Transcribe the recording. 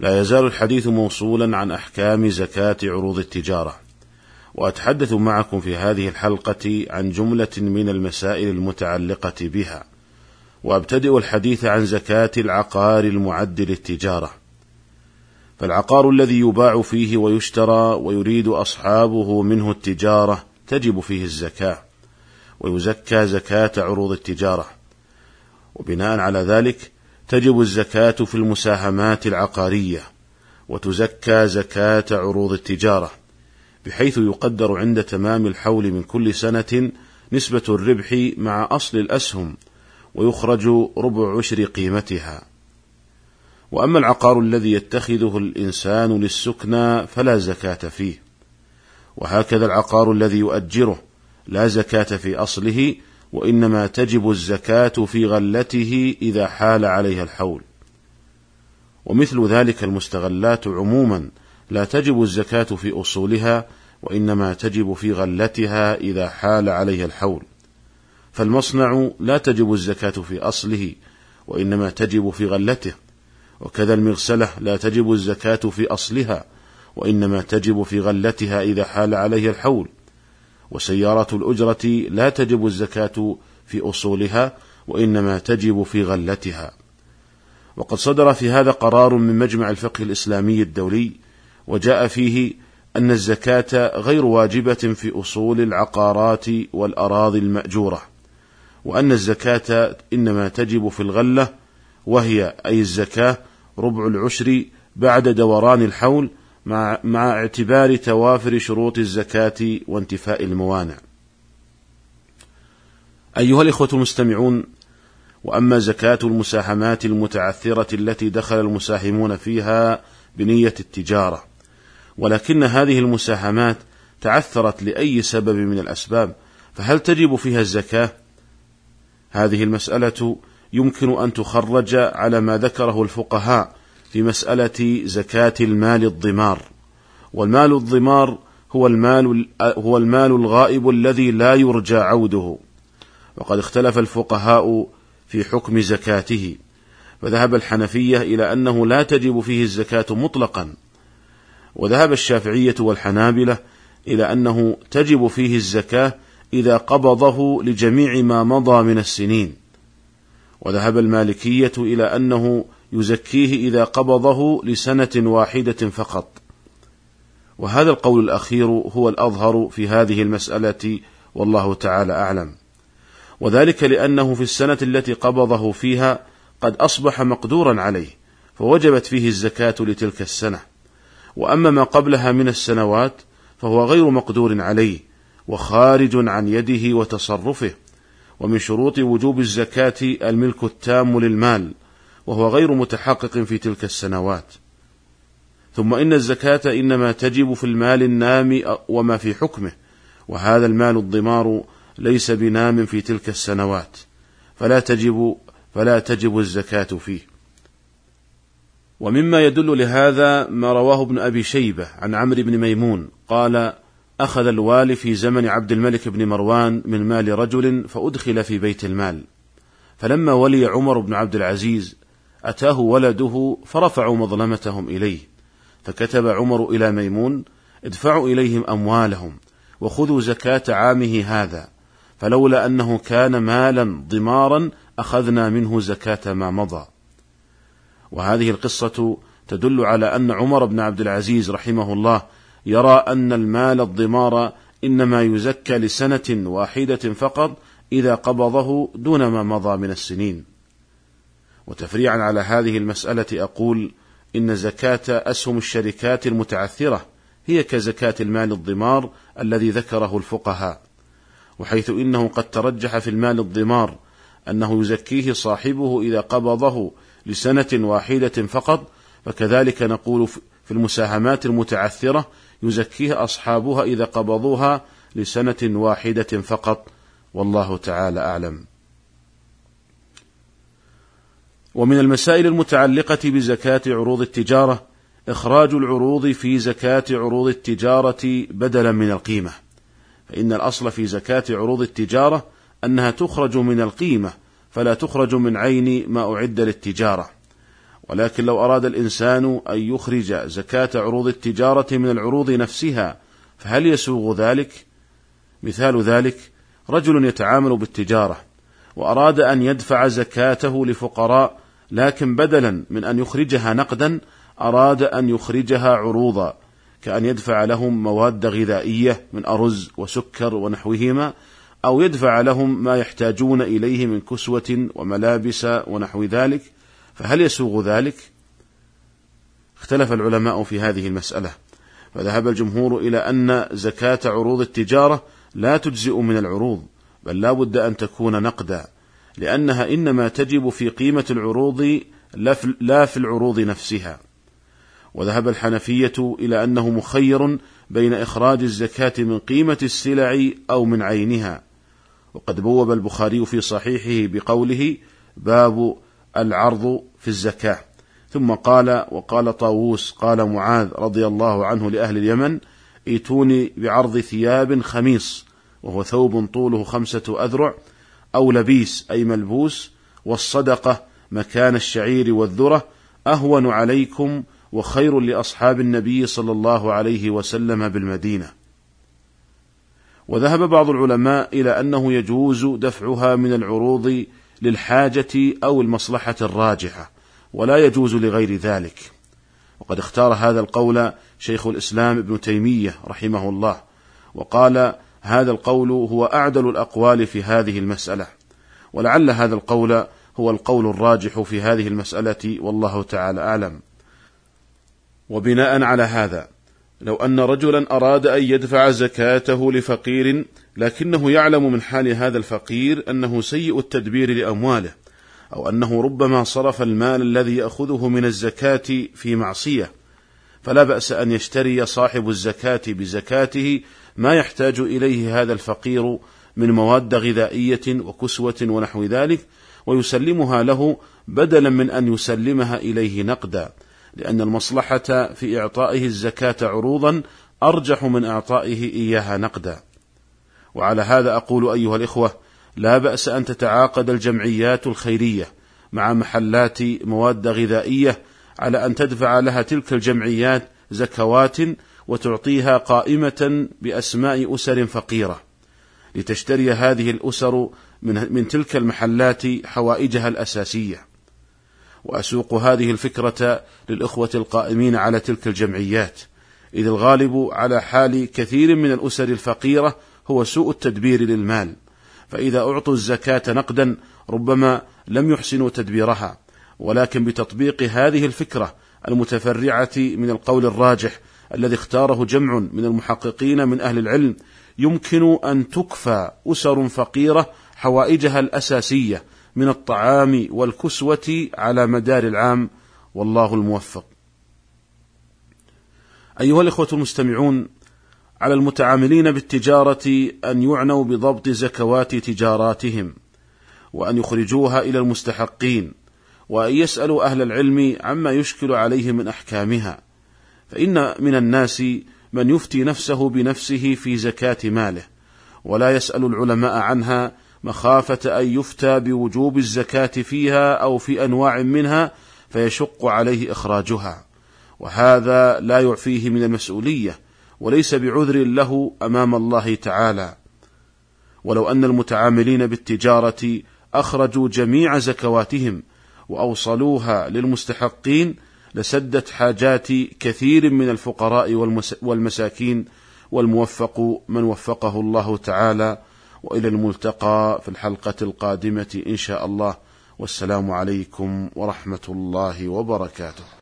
لا يزال الحديث موصولا عن أحكام زكاة عروض التجارة. وأتحدث معكم في هذه الحلقة عن جملة من المسائل المتعلقة بها. وأبتدئ الحديث عن زكاة العقار المعد للتجارة. فالعقار الذي يباع فيه ويشترى ويريد أصحابه منه التجارة تجب فيه الزكاة. ويزكى زكاة عروض التجارة. وبناء على ذلك تجب الزكاة في المساهمات العقارية وتزكى زكاة عروض التجارة بحيث يقدر عند تمام الحول من كل سنة نسبة الربح مع أصل الأسهم ويخرج ربع عشر قيمتها. وأما العقار الذي يتخذه الإنسان للسكنى فلا زكاة فيه. وهكذا العقار الذي يؤجره لا زكاة في أصله وإنما تجب الزكاة في غلته إذا حال عليها الحول. ومثل ذلك المستغلات عموما لا تجب الزكاة في أصولها وإنما تجب في غلتها إذا حال عليها الحول. فالمصنع لا تجب الزكاة في أصله وإنما تجب في غلته. وكذا المغسلة لا تجب الزكاة في أصلها وإنما تجب في غلتها إذا حال عليها الحول. وسيارة الأجرة لا تجب الزكاة في أصولها وإنما تجب في غلتها. وقد صدر في هذا قرار من مجمع الفقه الإسلامي الدولي وجاء فيه أن الزكاة غير واجبة في أصول العقارات والأراضي المأجورة وأن الزكاة إنما تجب في الغلة وهي أي الزكاة ربع العشر بعد دوران الحول مع, مع اعتبار توافر شروط الزكاة وانتفاء الموانع. أيها الإخوة المستمعون، وأما زكاة المساهمات المتعثرة التي دخل المساهمون فيها بنية التجارة، ولكن هذه المساهمات تعثرت لأي سبب من الأسباب، فهل تجب فيها الزكاة؟ هذه المسألة يمكن أن تخرج على ما ذكره الفقهاء في مسألة زكاة المال الضمار، والمال الضمار هو المال هو المال الغائب الذي لا يرجى عوده، وقد اختلف الفقهاء في حكم زكاته، فذهب الحنفية إلى أنه لا تجب فيه الزكاة مطلقا، وذهب الشافعية والحنابلة إلى أنه تجب فيه الزكاة إذا قبضه لجميع ما مضى من السنين، وذهب المالكية إلى أنه يزكيه إذا قبضه لسنة واحدة فقط. وهذا القول الأخير هو الأظهر في هذه المسألة والله تعالى أعلم. وذلك لأنه في السنة التي قبضه فيها قد أصبح مقدورا عليه، فوجبت فيه الزكاة لتلك السنة. وأما ما قبلها من السنوات فهو غير مقدور عليه، وخارج عن يده وتصرفه. ومن شروط وجوب الزكاة الملك التام للمال، وهو غير متحقق في تلك السنوات. ثم إن الزكاة إنما تجب في المال النام وما في حكمه وهذا المال الضمار ليس بنام في تلك السنوات فلا تجب فلا تجب الزكاة فيه. ومما يدل لهذا ما رواه ابن أبي شيبة عن عمرو بن ميمون قال أخذ الوالي في زمن عبد الملك بن مروان من مال رجل فأدخل في بيت المال. فلما ولي عمر بن عبد العزيز أتاه ولده فرفعوا مظلمتهم إليه فكتب عمر إلى ميمون ادفعوا إليهم أموالهم وخذوا زكاة عامه هذا فلولا أنه كان مالا ضمارا أخذنا منه زكاة ما مضى. وهذه القصة تدل على أن عمر بن عبد العزيز رحمه الله يرى أن المال الضمار إنما يزكى لسنة واحدة فقط إذا قبضه دون ما مضى من السنين. وتفريعا على هذه المسألة أقول إن زكاة أسهم الشركات المتعثرة هي كزكاة المال الضمار الذي ذكره الفقهاء، وحيث إنه قد ترجح في المال الضمار أنه يزكيه صاحبه إذا قبضه لسنة واحدة فقط، فكذلك نقول في المساهمات المتعثرة يزكيها أصحابها إذا قبضوها لسنة واحدة فقط. والله تعالى أعلم. ومن المسائل المتعلقة بزكاة عروض التجارة إخراج العروض في زكاة عروض التجارة بدلا من القيمة. فإن الأصل في زكاة عروض التجارة أنها تخرج من القيمة فلا تخرج من عين ما أعد للتجارة. ولكن لو أراد الإنسان أن يخرج زكاة عروض التجارة من العروض نفسها فهل يسوغ ذلك؟ مثال ذلك رجل يتعامل بالتجارة. وأراد أن يدفع زكاته لفقراء لكن بدلا من أن يخرجها نقدا أراد أن يخرجها عروضا كأن يدفع لهم مواد غذائية من أرز وسكر ونحوهما أو يدفع لهم ما يحتاجون إليه من كسوة وملابس ونحو ذلك فهل يسوغ ذلك؟ اختلف العلماء في هذه المسألة فذهب الجمهور إلى أن زكاة عروض التجارة لا تجزئ من العروض بل لا بد أن تكون نقدا لأنها إنما تجب في قيمة العروض لا في العروض نفسها. وذهب الحنفية إلى أنه مخير بين إخراج الزكاة من قيمة السلع أو من عينها. وقد بوب البخاري في صحيحه بقوله باب العرض في الزكاة. ثم قال وقال طاووس قال معاذ رضي الله عنه لأهل اليمن ائتوني بعرض ثياب خميص وهو ثوب طوله خمسة أذرع أو لبيس أي ملبوس والصدقة مكان الشعير والذرة أهون عليكم وخير لأصحاب النبي صلى الله عليه وسلم بالمدينة. وذهب بعض العلماء إلى أنه يجوز دفعها من العروض للحاجة أو المصلحة الراجحة ولا يجوز لغير ذلك. وقد اختار هذا القول شيخ الإسلام ابن تيمية رحمه الله وقال هذا القول هو أعدل الأقوال في هذه المسألة ولعل هذا القول هو القول الراجح في هذه المسألة والله تعالى أعلم. وبناء على هذا لو أن رجلا أراد أن يدفع زكاته لفقير لكنه يعلم من حال هذا الفقير أنه سيء التدبير لأمواله أو أنه ربما صرف المال الذي يأخذه من الزكاة في معصية. فلا بأس أن يشتري صاحب الزكاة بزكاته ما يحتاج إليه هذا الفقير من مواد غذائية وكسوة ونحو ذلك ويسلمها له بدلا من أن يسلمها إليه نقدا لأن المصلحة في إعطائه الزكاة عروضا أرجح من إعطائه إياها نقدا. وعلى هذا أقول أيها الإخوة لا بأس أن تتعاقد الجمعيات الخيرية مع محلات مواد غذائية على أن تدفع لها تلك الجمعيات زكوات وتعطيها قائمة بأسماء أسر فقيرة. لتشتري هذه الأسر من, من تلك المحلات حوائجها الأساسية. وأسوق هذه الفكرة للإخوة القائمين على تلك الجمعيات. إذ الغالب على حال كثير من الأسر الفقيرة هو سوء التدبير للمال. فإذا أعطوا الزكاة نقدا ربما لم يحسنوا تدبيرها. ولكن بتطبيق هذه الفكرة المتفرعة من القول الراجح الذي اختاره جمع من المحققين من أهل العلم يمكن أن تكفى أسر فقيرة حوائجها الأساسية من الطعام والكسوة على مدار العام والله الموفق. أيها الإخوة المستمعون، على المتعاملين بالتجارة أن يعنوا بضبط زكوات تجاراتهم، وأن يخرجوها إلى المستحقين، وأن يسألوا أهل العلم عما يشكل عليهم من أحكامها، فإن من الناس من يفتي نفسه بنفسه في زكاة ماله، ولا يسأل العلماء عنها مخافة أن يفتى بوجوب الزكاة فيها أو في أنواع منها فيشق عليه إخراجها. وهذا لا يعفيه من المسؤولية وليس بعذر له أمام الله تعالى. ولو أن المتعاملين بالتجارة أخرجوا جميع زكواتهم وأوصلوها للمستحقين لسدت حاجات كثير من الفقراء والمساكين والموفق من وفقه الله تعالى. وإلى الملتقى في الحلقة القادمة إن شاء الله. والسلام عليكم ورحمة الله وبركاته.